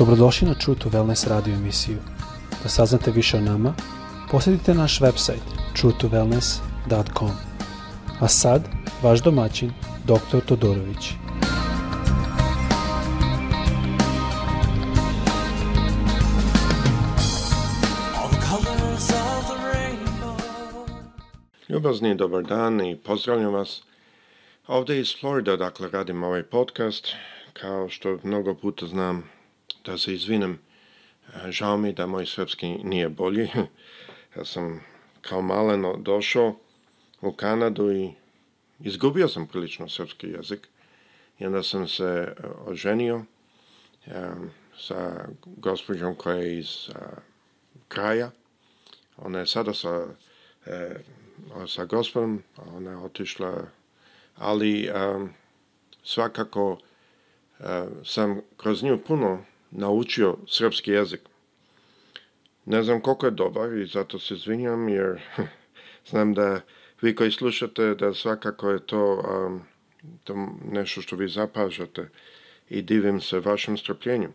Dobrodošli na True to Wellness radio emisiju. Da saznate više o nama, posjetite naš website truetowellness.com. A sad, vaš domaćin, dr. Todorović. Ljubazni dobar dan i pozdravljam vas. Ovdje iz Florida, dakle, radim ovaj podcast. Kao što mnogo puta znam, da se izvinem, žao mi da moj srpski nije bolji. Ja sam kao maleno došao u Kanadu i izgubio sam prilično srpski jezik. I onda sam se e, oženio e, sa gospođom koja je iz e, kraja. Ona je sada sa, sa gospodom, ona je otišla, ali svakako sam kroz nju puno naučio srpski jezik. Ne znam koliko je dobar i zato se izvinjam jer znam da vi koji slušate da svakako je to, um, to nešto što vi zapažate i divim se vašem strpljenju.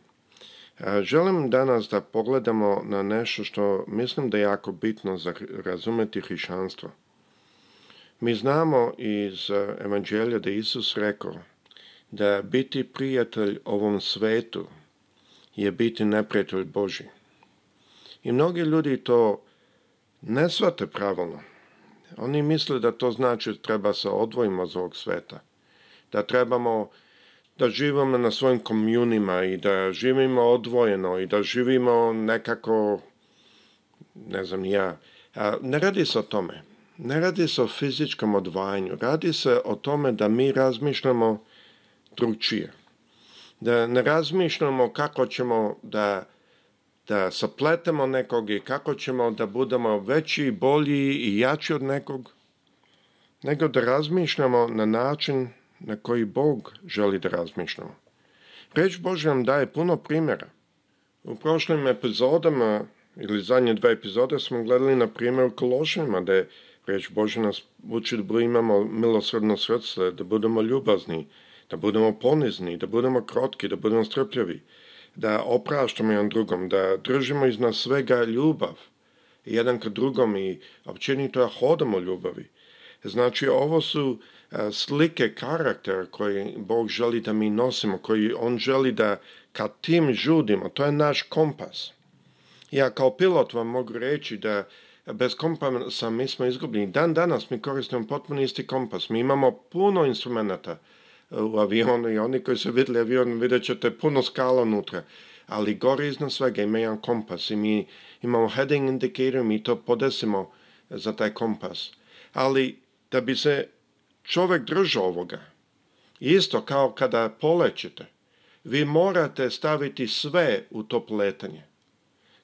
Uh, želim danas da pogledamo na nešto što mislim da je jako bitno za razumjeti hrišanstvo. Mi znamo iz uh, evanđelja da Isus rekao da biti prijatelj ovom svetu, je biti neprijatelj Boži. I mnogi ljudi to ne shvate pravilno. Oni misle da to znači da treba se odvojimo od ovog sveta. Da trebamo da živimo na svojim komunima i da živimo odvojeno i da živimo nekako, ne znam ja, ne radi se o tome. Ne radi se o fizičkom odvajanju. Radi se o tome da mi razmišljamo drugčije da ne razmišljamo kako ćemo da, da sapletemo nekog i kako ćemo da budemo veći, bolji i jači od nekog, nego da razmišljamo na način na koji Bog želi da razmišljamo. Reč Bože nam daje puno primjera. U prošlim epizodama ili zadnje dva epizode smo gledali na primjer u Kološima, da je reč Bože nas uči da imamo milosrdno srce, da budemo ljubazni, da budemo ponizni, da budemo krotki, da budemo strpljivi, da opraštamo jedan drugom, da držimo iznad svega ljubav, jedan ka drugom i općenito da hodamo ljubavi. Znači, ovo su e, slike karakter koji Bog želi da mi nosimo, koji On želi da ka tim žudimo, to je naš kompas. Ja kao pilot vam mogu reći da bez kompasa mi smo izgubljeni. Dan danas mi koristimo potpuno isti kompas. Mi imamo puno instrumenta u avionu i oni koji su vidjeli avion vidjet ćete puno skala unutra. Ali gore iznad svega ima jedan kompas i mi imamo heading indicator, mi to podesimo za taj kompas. Ali da bi se čovjek držao ovoga, isto kao kada polećete, vi morate staviti sve u to pletanje.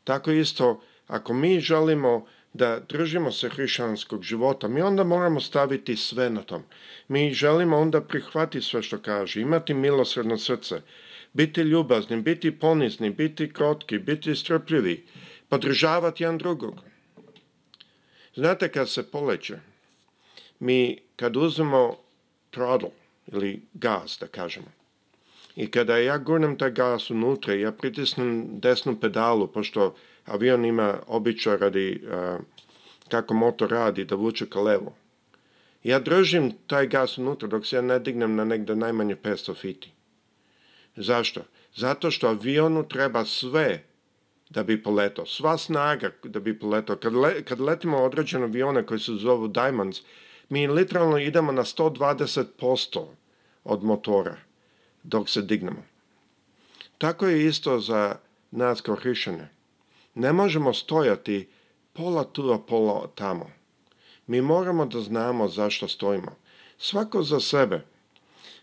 Tako isto, ako mi želimo da držimo se hrišćanskog života, mi onda moramo staviti sve na tom. Mi želimo onda prihvati sve što kaže, imati milosredno srce, biti ljubazni, biti ponizni, biti krotki, biti strpljivi, podržavati jedan drugog. Znate kad se poleće, mi kad uzmemo trodl ili gaz da kažemo, i kada ja gurnem taj gas unutra, ja pritisnem desnu pedalu, pošto avion ima običaj radi e, kako motor radi da vuče ka levo. Ja držim taj gas unutra dok se ja ne dignem na negde najmanje 500 fiti. Zašto? Zato što avionu treba sve da bi poletao. Sva snaga da bi poletao. Kad, kad letimo određene avione koji se zovu Diamonds, mi literalno idemo na 120% od motora dok se dignemo. Tako je isto za nas kao hrišćane. Ne možemo stojati pola tu, a pola tamo. Mi moramo da znamo zašto stojimo. Svako za sebe.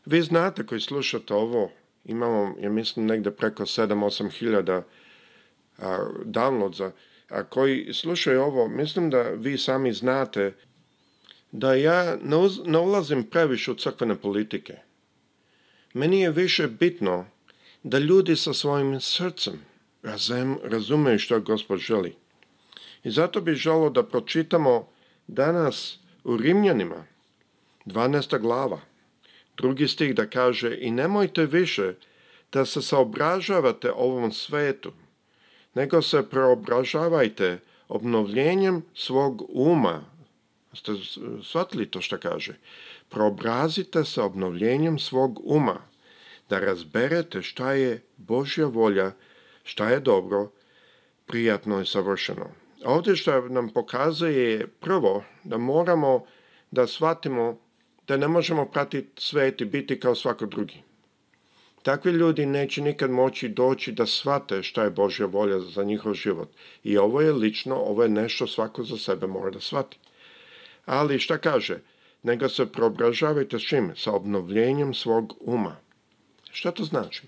Vi znate koji slušate ovo, imamo, ja mislim, negde preko 7-8 hiljada downloadza, a koji slušaju ovo, mislim da vi sami znate da ja ne, ne ulazim previše u crkvene politike. Meni je više bitno da ljudi sa svojim srcem razem, razumeju što Gospod želi. I zato bi želo da pročitamo danas u Rimljanima, 12. glava, drugi stih da kaže i nemojte više da se saobražavate ovom svetu, nego se preobražavajte obnovljenjem svog uma. Ste shvatili to što kaže? Preobrazite se obnovljenjem svog uma, da razberete šta je Božja volja šta je dobro, prijatno i savršeno. A ovdje što nam pokazuje je prvo da moramo da shvatimo da ne možemo pratiti svet i biti kao svako drugi. Takvi ljudi neće nikad moći doći da shvate šta je Božja volja za njihov život. I ovo je lično, ovo je nešto svako za sebe mora da shvati. Ali šta kaže? Nego se preobražavajte s čim? Sa obnovljenjem svog uma. Šta to znači?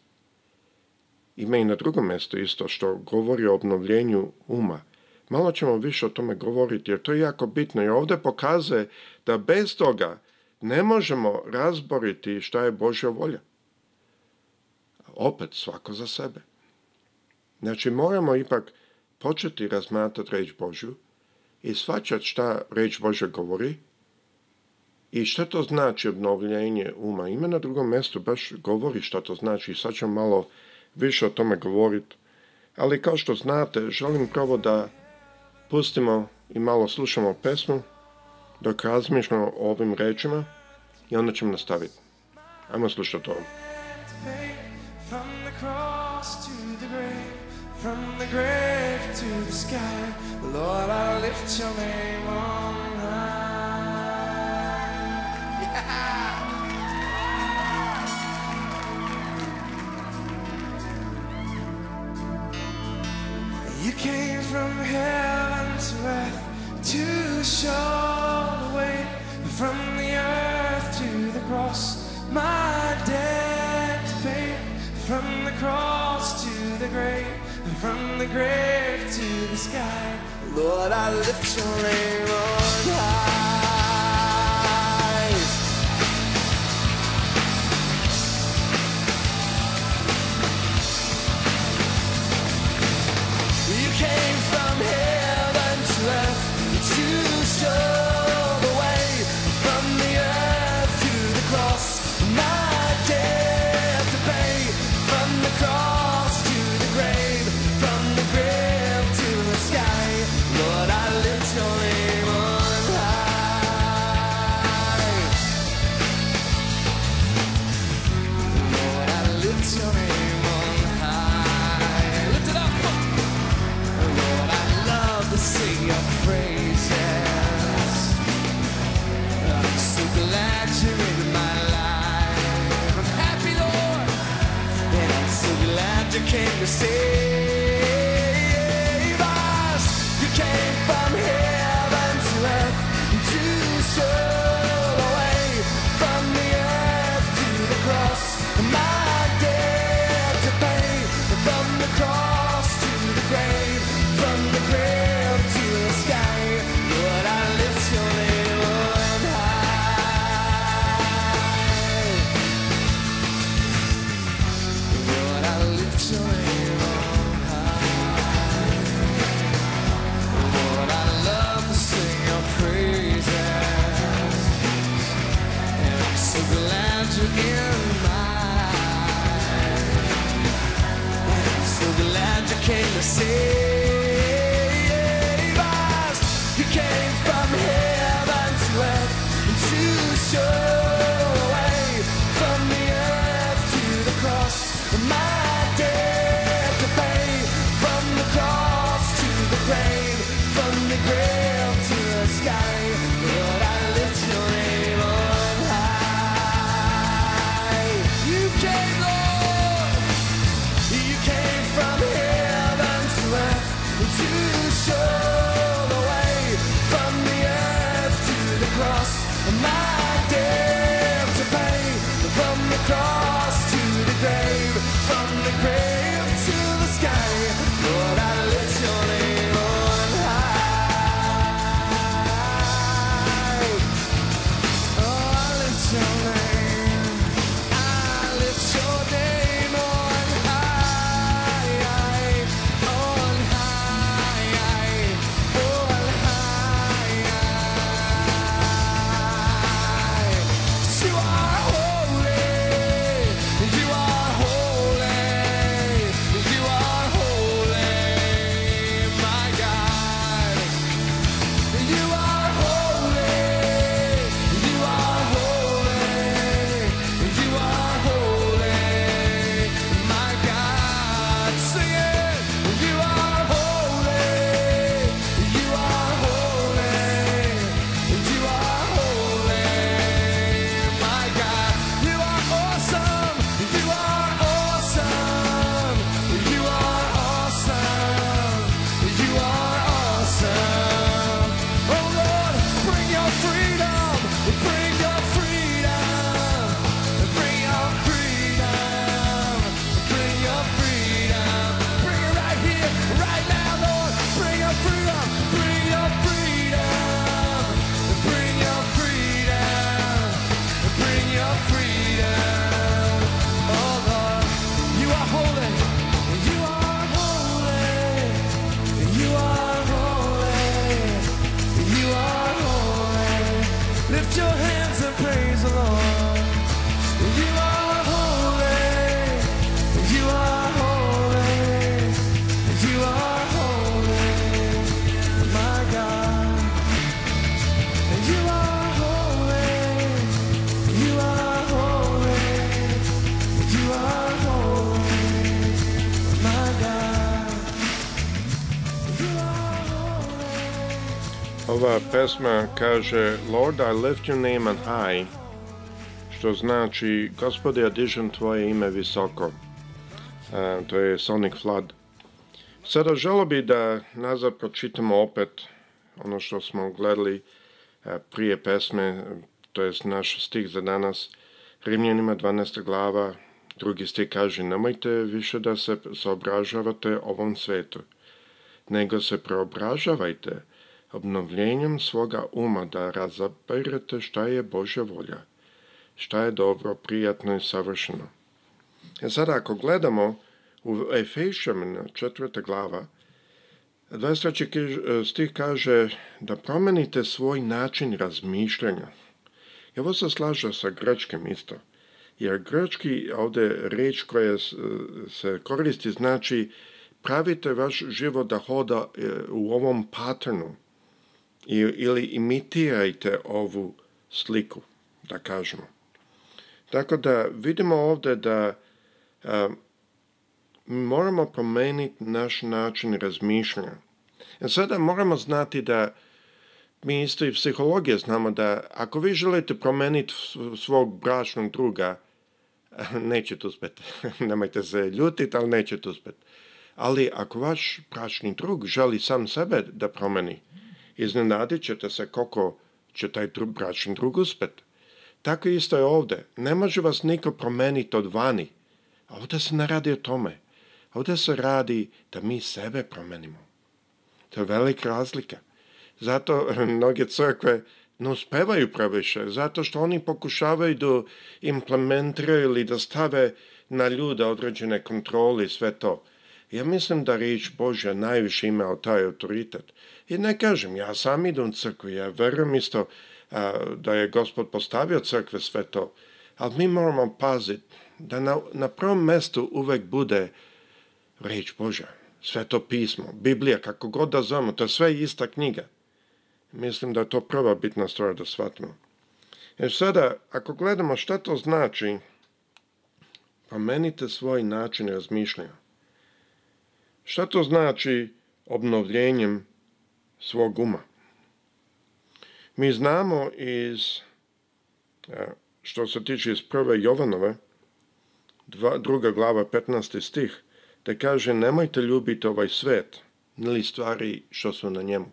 ima i na drugom mjestu isto što govori o obnovljenju uma. Malo ćemo više o tome govoriti jer to je jako bitno i ovdje pokazuje da bez toga ne možemo razboriti šta je Božja volja. Opet svako za sebe. Znači moramo ipak početi razmatrati reč Božju i svačati šta reć Božja govori i šta to znači obnovljenje uma. Ima na drugom mjestu baš govori šta to znači i sad ćemo malo više o tome govoriti. Ali kao što znate, želim prvo da pustimo i malo slušamo pesmu dok razmišljamo o ovim rečima i onda ćemo nastaviti. Ajmo slušati ovo. to came from heaven to earth to show the way from the earth to the cross. My debt paid. from the cross to the grave, from the grave to the sky. Lord, I lift your name on high. Ova pesma kaže Lord, I lift your name on high, što znači Gospode, ja dižem tvoje ime visoko. E, to je Sonic Flood. Sada želo bi da nazad pročitamo opet ono što smo gledali e, prije pesme, to je naš stih za danas. Rimljanima 12. glava, drugi stih kaže nemojte više da se saobražavate ovom svetu, nego se preobražavajte obnovljenjem svoga uma da razaberete šta je Božja volja, šta je dobro, prijatno i savršeno. E sada ako gledamo u Efešćamina četvrta glava, 23. stih kaže da promenite svoj način razmišljanja. I ovo se slaže sa grečkim isto. Jer grečki ovdje reč koja se koristi znači pravite vaš život da hoda e, u ovom paternu, ili imitirajte ovu sliku, da kažemo. Tako da vidimo ovdje da moramo promijeniti naš način razmišljanja. I e, sada moramo znati da mi isto i psihologije znamo da ako vi želite promijeniti svog bračnog druga, nećete uspjeti. Nemojte se ljutiti, ali nećete uspjeti. Ali ako vaš bračni drug želi sam sebe da promeni, iznenadit ćete se koliko će taj bračni drug uspet. Tako isto je ovdje. Ne može vas niko promeniti od vani. A ovdje se ne radi o tome. Ovdje se radi da mi sebe promenimo. To je velika razlika. Zato mnoge crkve ne uspevaju previše, zato što oni pokušavaju da implementiraju ili da stave na ljuda određene kontrole i sve to. Ja mislim da riječ Božja najviše ima taj autoritet. I ne kažem, ja sam idem u crkvu, ja verujem isto da je gospod postavio crkve sve to, ali mi moramo paziti da na, na prvom mjestu uvek bude riječ Božja, sve to pismo, Biblija, kako god da zovemo, to je sve ista knjiga. Mislim da je to prva bitna stvar da shvatimo. Jer sada, ako gledamo šta to znači, promenite pa svoj način razmišljanja. Šta to znači obnovljenjem svog uma? Mi znamo iz, e, što se tiče iz prve Jovanove, druga glava, 15. stih, da kaže nemojte ljubiti ovaj svet, ili stvari što su na njemu.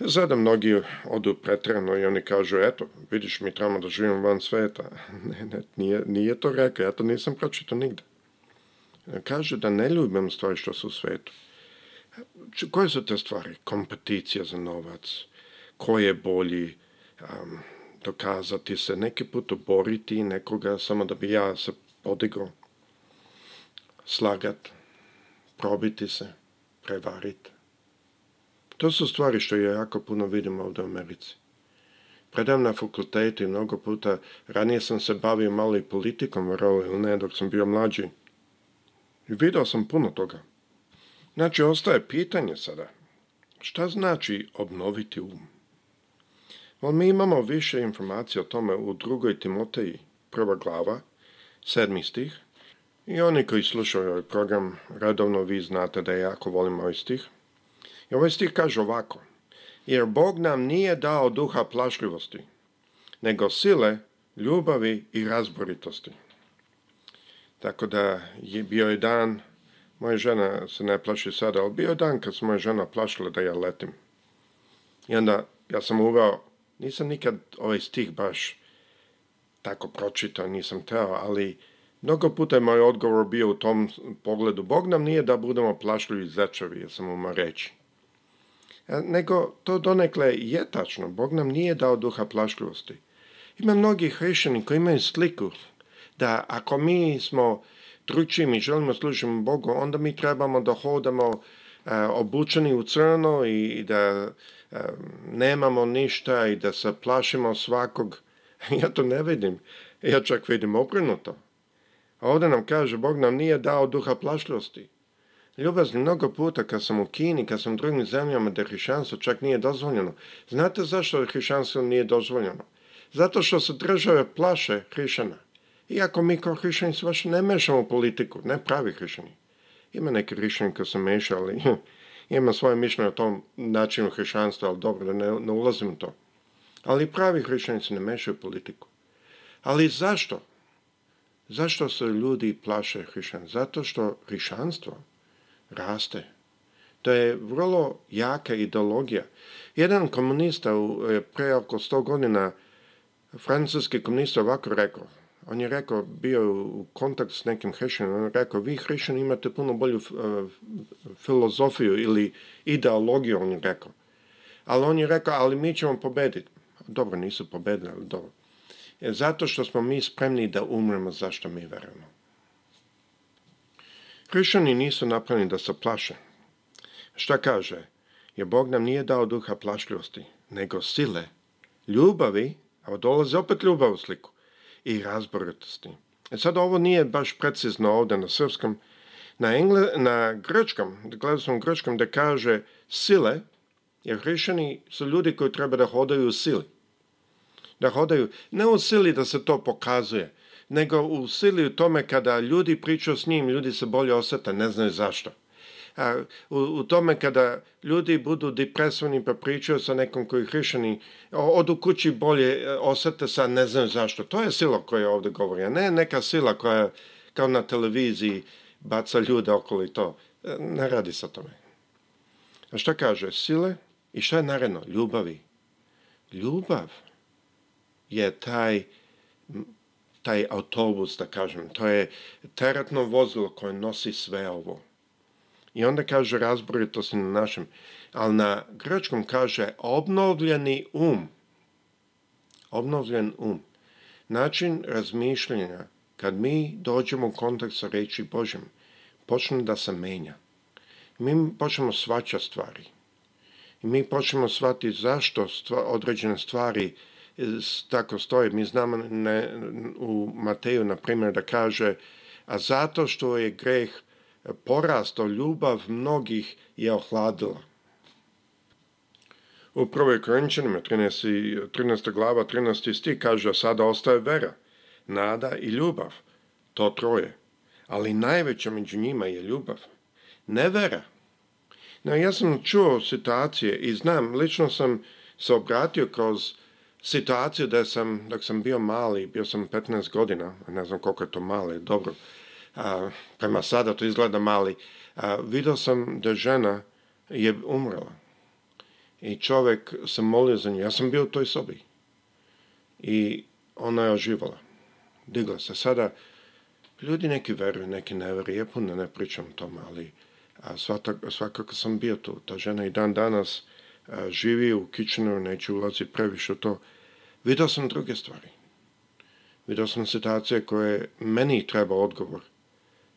Zada mnogi odu pretrano i oni kažu, eto, vidiš mi trebamo da živimo van sveta. Ne, ne, nije, to rekao, ja to nisam pročito nigde. Kaže da ne ljubim stvari što su u svetu. Koje su te stvari? Kompeticija za novac, Koje je bolji, dokazati se, neki put boriti nekoga samo da bi ja se podigao, slagat, probiti se, prevariti. To su stvari što ja jako puno vidim ovdje u Americi. Predam na fakultetu i mnogo puta, ranije sam se bavio malo i politikom, vrlo ili ne, dok sam bio mlađi. I vidio sam puno toga. Znači, ostaje pitanje sada. Šta znači obnoviti um? Well, mi imamo više informacija o tome u drugoj Timoteji, prva glava, sedmi stih. I oni koji slušaju ovaj program, redovno vi znate da jako volim ovaj stih. I ovaj stih kaže ovako. Jer Bog nam nije dao duha plašljivosti, nego sile, ljubavi i razboritosti. Tako da je bio je dan, moja žena se ne plaši sada, ali bio je dan kad se moja žena plašila da ja letim. I onda ja sam uveo, nisam nikad ovaj stih baš tako pročitao, nisam teo, ali mnogo puta je moj odgovor bio u tom pogledu. Bog nam nije da budemo plašljivi zečevi, ja sam mu reći. E, nego to donekle je tačno. Bog nam nije dao duha plašljivosti. Ima mnogi hrišćani koji imaju sliku da ako mi smo drugčim i želimo služiti Bogu, onda mi trebamo da hodamo e, obučeni u crno i da e, nemamo ništa i da se plašimo svakog. Ja to ne vidim. Ja čak vidim okrenuto. A ovdje nam kaže, Bog nam nije dao duha plašljivosti. Ljubazni, mnogo puta kad sam u Kini, kad sam u drugim zemljama da hrišćanstvo čak nije dozvoljeno. Znate zašto hrišćanstvo nije dozvoljeno? Zato što se države plaše hrišćana. Iako mi kao hrišćani se baš ne mešamo u politiku, ne pravi hrišćani. Ima neki hrišćani koji se meša, ali ima svoje mišljenje o tom načinu hrišćanstva, ali dobro, da ne, ne ulazim u to. Ali pravi hrišćani se ne mešaju u politiku. Ali zašto? Zašto se ljudi plaše hrišćan? Zato što hrišćanstvo raste. To je vrlo jaka ideologija. Jedan komunista je pre oko sto godina, francuski komunista ovako rekao, on je rekao, bio u kontakt s nekim hrišćanom, on je rekao, vi hrišćani imate puno bolju e, filozofiju ili ideologiju, on je rekao. Ali on je rekao, ali mi ćemo pobediti. Dobro, nisu pobedili, ali dobro. Je zato što smo mi spremni da umremo zašto mi verujemo. Hrišćani nisu napravljeni da se plaše. Šta kaže? Jer Bog nam nije dao duha plašljivosti, nego sile, ljubavi, a dolaze opet ljubav u sliku i razboritosti. E sad ovo nije baš precizno ovdje na srpskom. Na, engle, na grčkom, gledam grčkom da kaže sile, jer hrišćani su ljudi koji treba da hodaju u sili. Da hodaju, ne u sili da se to pokazuje, nego u sili u tome kada ljudi pričaju s njim, ljudi se bolje osjeta, ne znaju zašto u, tome kada ljudi budu depresivni pa pričaju sa nekom koji je od odu kući bolje e, osete sa ne znam zašto. To je sila koja ovdje govori, a ne neka sila koja kao na televiziji baca ljude i to. E, ne radi se tome. A šta kaže? Sile i šta je naredno? Ljubavi. Ljubav je taj taj autobus, da kažem, to je teretno vozilo koje nosi sve ovo. I onda kaže se na našem. Ali na grčkom kaže obnovljeni um. Obnovljen um. Način razmišljanja kad mi dođemo u kontakt sa reči Božjem, počne da se menja. Mi počnemo svaća stvari. mi počnemo shvatiti zašto određene stvari e, tako stoje. Mi znamo u Mateju, na primjer, da kaže a zato što je greh porasto ljubav mnogih je ohladila. U prvoj Korinčanima 13. 13. glava 13. stih kaže sada ostaje vera, nada i ljubav, to troje, ali najveća među njima je ljubav, ne vera. No, ja sam čuo situacije i znam, lično sam se obratio kroz situaciju da sam, dok sam bio mali, bio sam 15 godina, ne znam koliko je to male, dobro, prema sada to izgleda mali, a, vidio sam da žena je umrla i čovjek se molio za nju. Ja sam bio u toj sobi i ona je oživala, digla se. Sada ljudi neki veruju, neki ne veruju, ja puno ne pričam o tome, ali a, svakako, sam bio tu. Ta žena i dan danas živi u Kičinu, neću ulaziti previše u to. Vidio sam druge stvari. Vidio sam situacije koje meni treba odgovor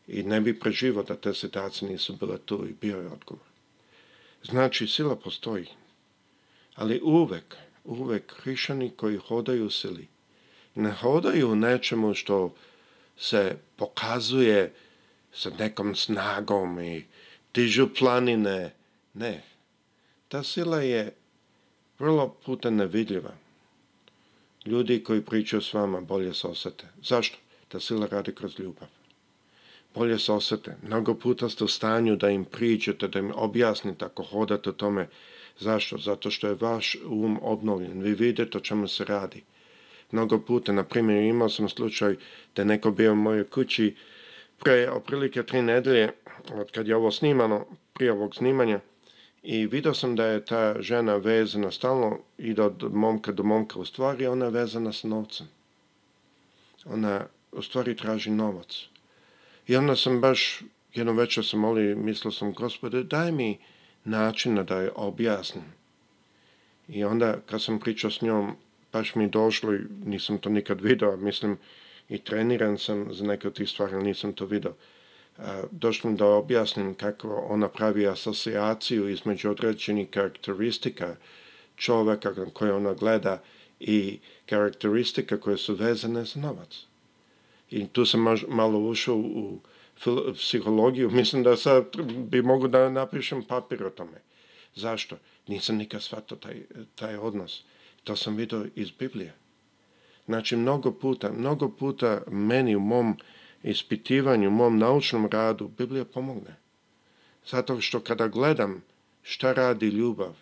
i ne bi preživo da te situacije nisu bile tu i bio je odgovor. Znači, sila postoji, ali uvek, uvek hrišani koji hodaju u sili, ne hodaju u nečemu što se pokazuje sa nekom snagom i tižu planine. Ne. Ta sila je vrlo puta nevidljiva. Ljudi koji pričaju s vama bolje se osete. Zašto? Ta sila radi kroz ljubav bolje se osete. Mnogo puta ste u stanju da im priđete, da im objasnite ako hodate o tome. Zašto? Zato što je vaš um obnovljen. Vi vidite o čemu se radi. Mnogo puta, na primjer, imao sam slučaj da je neko bio u mojoj kući pre oprilike tri nedelje, od kad je ovo snimano, prije ovog snimanja, i vidio sam da je ta žena vezana stalno, ide od momka do momka, u stvari ona je vezana s novcem. Ona u stvari traži novac. I onda sam baš, jednom večer sam molio, mislio sam, gospode, daj mi načina da je objasnim. I onda kad sam pričao s njom, baš mi došlo i nisam to nikad video, mislim i treniran sam za neke od tih stvari, nisam to vidio. Došlo mi da objasnim kako ona pravi asocijaciju između određenih karakteristika čoveka koje ona gleda i karakteristika koje su vezane za novac i tu sam malo ušao u psihologiju, mislim da sad bi mogu da napišem papir o tome. Zašto? Nisam nikad shvatio taj, taj odnos. To sam vidio iz Biblije. Znači, mnogo puta, mnogo puta meni u mom ispitivanju, u mom naučnom radu, Biblija pomogne. Zato što kada gledam šta radi ljubav,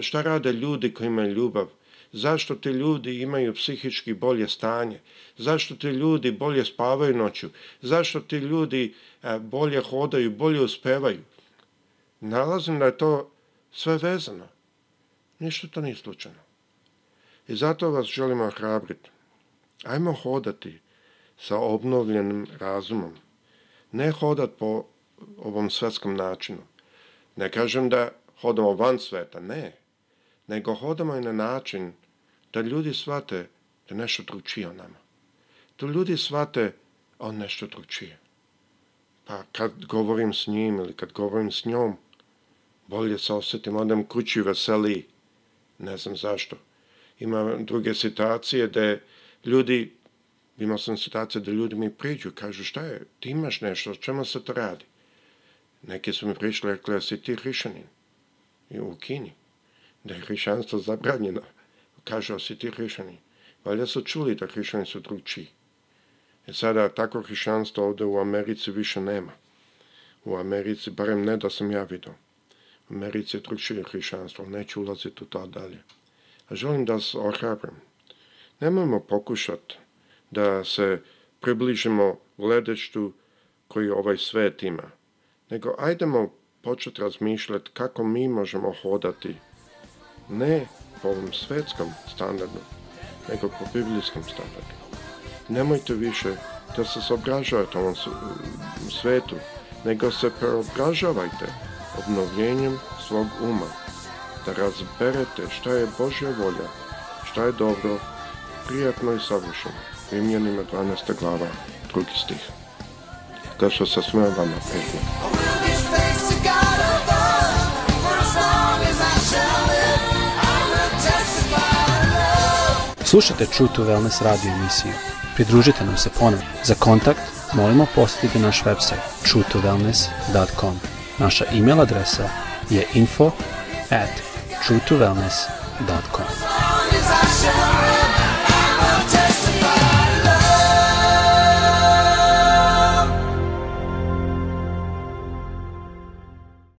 šta rade ljudi koji imaju ljubav, zašto ti ljudi imaju psihički bolje stanje, zašto ti ljudi bolje spavaju noću, zašto ti ljudi e, bolje hodaju, bolje uspevaju. Nalazim da je to sve vezano. Ništa to nije slučajno. I zato vas želimo hrabriti. Ajmo hodati sa obnovljenim razumom. Ne hodat po ovom svetskom načinu. Ne kažem da hodamo van sveta, ne. Nego hodamo i na način da ljudi shvate da nešto tručije o nama. Da ljudi shvate on nešto tručije. Pa kad govorim s njim ili kad govorim s njom, bolje se osjetim, odem kući veseli. Ne znam zašto. Ima druge situacije da ljudi, imao sam situacije da ljudi mi priđu, kažu šta je, ti imaš nešto, o čemu se to radi? Neki su mi prišli, rekli, si ti hrišanin? I u Kini. Da je hrišanstvo zabranjeno. Kaže, si ti hrišćani? Valjda su čuli da hrišćani su drugčiji. E sada, tako hrišćanstvo ovdje u Americi više nema. U Americi, barem ne da sam ja vidio. U Americi je drugčije hrišćanstvo, neću ulaziti u to dalje. A želim da se ohrabrim. Nemojmo pokušati da se približimo gledeštu koji ovaj svet ima, nego ajdemo početi razmišljati kako mi možemo hodati. Ne po ovom svetskom standardu, nego po biblijskom standardu. Nemojte više da se sobražavate ovom svetu, nego se preobražavajte obnovljenjem svog uma, da razberete šta je Božja volja, šta je dobro, prijatno i savršeno. Rimljanima 12. glava, drugi stih. Kao što se sve vama Slušajte True to Wellness radio emisiju. Pridružite nam se ponovno. Za kontakt molimo posjetite naš website true2wellness.com Naša email adresa je info at